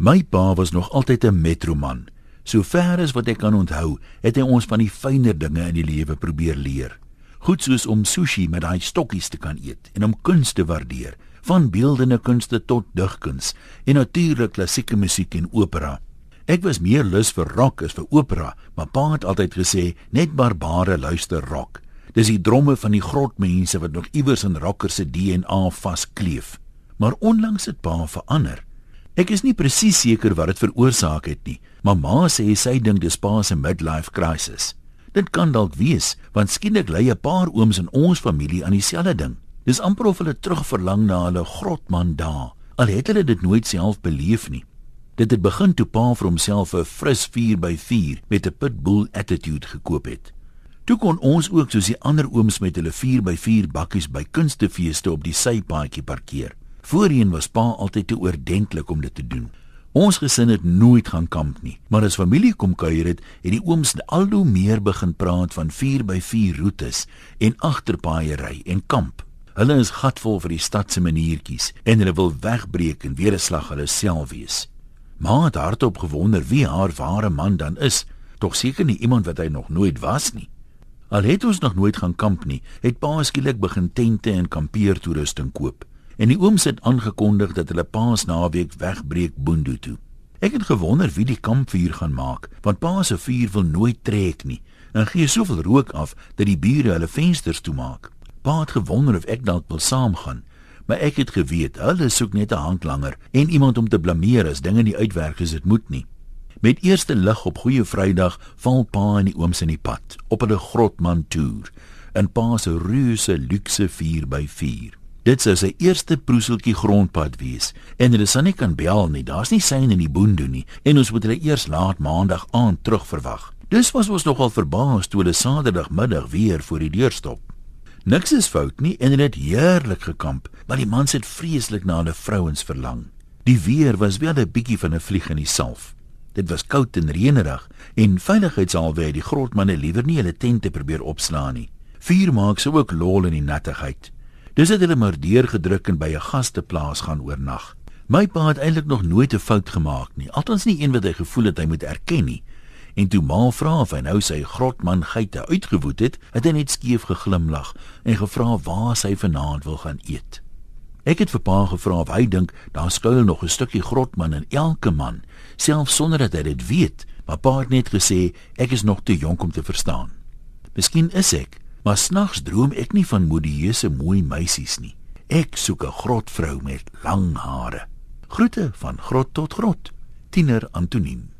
My pa was nog altyd 'n metroman. Sover as wat ek kan onthou, het hy ons van die fynere dinge in die lewe probeer leer. Goed soos om sushi met daai stokkies te kan eet en om kuns te waardeer, van beeldende kunste tot digkuns en natuurlik klassieke musiek en opera. Ek was meer lus vir rock as vir opera, maar pa het altyd gesê net barbare luister rock. Dis die dromme van die grotmense wat nog iewers in rockers se DNA vaskleef. Maar onlangs het pa verander. Ek is nie presies seker wat dit veroorsaak het nie, maar ma sê sy dink dis pa se midlife crisis. Dit kan dalk wees, want skielik lê 'n paar ooms in ons familie aan dieselfde ding. Dis amper of hulle terugverlang na hulle grotman dae, al het hulle dit nooit self beleef nie. Dit het begin toe pa vir homself 'n fris 4x4 met 'n pitbull attitude gekoop het. Toe kon ons ook soos die ander ooms met hulle 4x4 bakkies by kunstefeeste op die sypaadjie parkeer. Voorheen was pa altyd te oordentlik om dit te doen. Ons gesin het nooit gaan kamp nie, maar as familie kom kuier het, het die ooms al hoe meer begin praat van 4x4 roetes en agterpaaiery en kamp. Hulle is gatvol vir die stad se maniertjies en hulle wil wegbreek en weer 'n slag hulle self wees. Ma het hardop gewonder wie haar ware man dan is, tog seker nie iemand wat hy nog nooit was nie. Al het ons nog nooit gaan kamp nie, het pa skielik begin tente en kampeertoerusting koop en die ooms het aangekondig dat hulle paas naweek wegbreek Boondoe toe. Ek het gewonder wie die kampvuur gaan maak, want pa se vuur wil nooit trek nie en gee soveel rook af dat die bure hulle vensters toemaak. Pa het gewonder of ek dalk wil saamgaan, maar ek het geweet hulle soek net 'n hand langer en iemand om te blameer as dinge nie uitwerk as dit moet nie. Met eerste lig op goeie Vrydag val pa en die ooms in die pad op hulle grotman toer in pa se reuse luukse 4x4. Dit sou sy eerste proeseltjie grondpad wees en hulle sal nie kan bel nie. Daar's nie sein in die boondoe nie en ons moet hulle eers laat maandag aand terugverwag. Dis was ons nogal verbaas toe hulle Saterdagmiddag weer voor die deur stop. Niks is fout nie en hulle het heerlik gekamp, maar die mans het vreeslik na hulle vrouens verlang. Die weer was wel 'n bietjie van 'n vlieg in die salf. Dit was koud en reënerig en veiligheidsalwe het die grotmanne liewer nie hulle tente probeer opslaan nie. Vuur maak sou ook lol in die nattigheid. Dis het hulle maar deurgedruk en by 'n gasteplaas gaan oornag. My pa het eintlik nog nooit 'n fout gemaak nie, althans nie een wat hy gevoel het hy moet erken nie. En toe ma vra of hy nou sy grotman geite uitgewoed het, het hy net skeef geglimlag en gevra waar hy vanaand wil gaan eet. Ek het vir pa gevra of hy dink daar skuil nog 'n stukkie grotman in elke man, selfs sonder dat hy dit weet, maar pa het net gesê ek is nog te jonk om te verstaan. Miskien is ek, Maar snags droom ek nie van modieuse mooi meisies nie. Ek soek 'n grotvrou met lang hare. Groete van grot tot grot. Tiener Antonien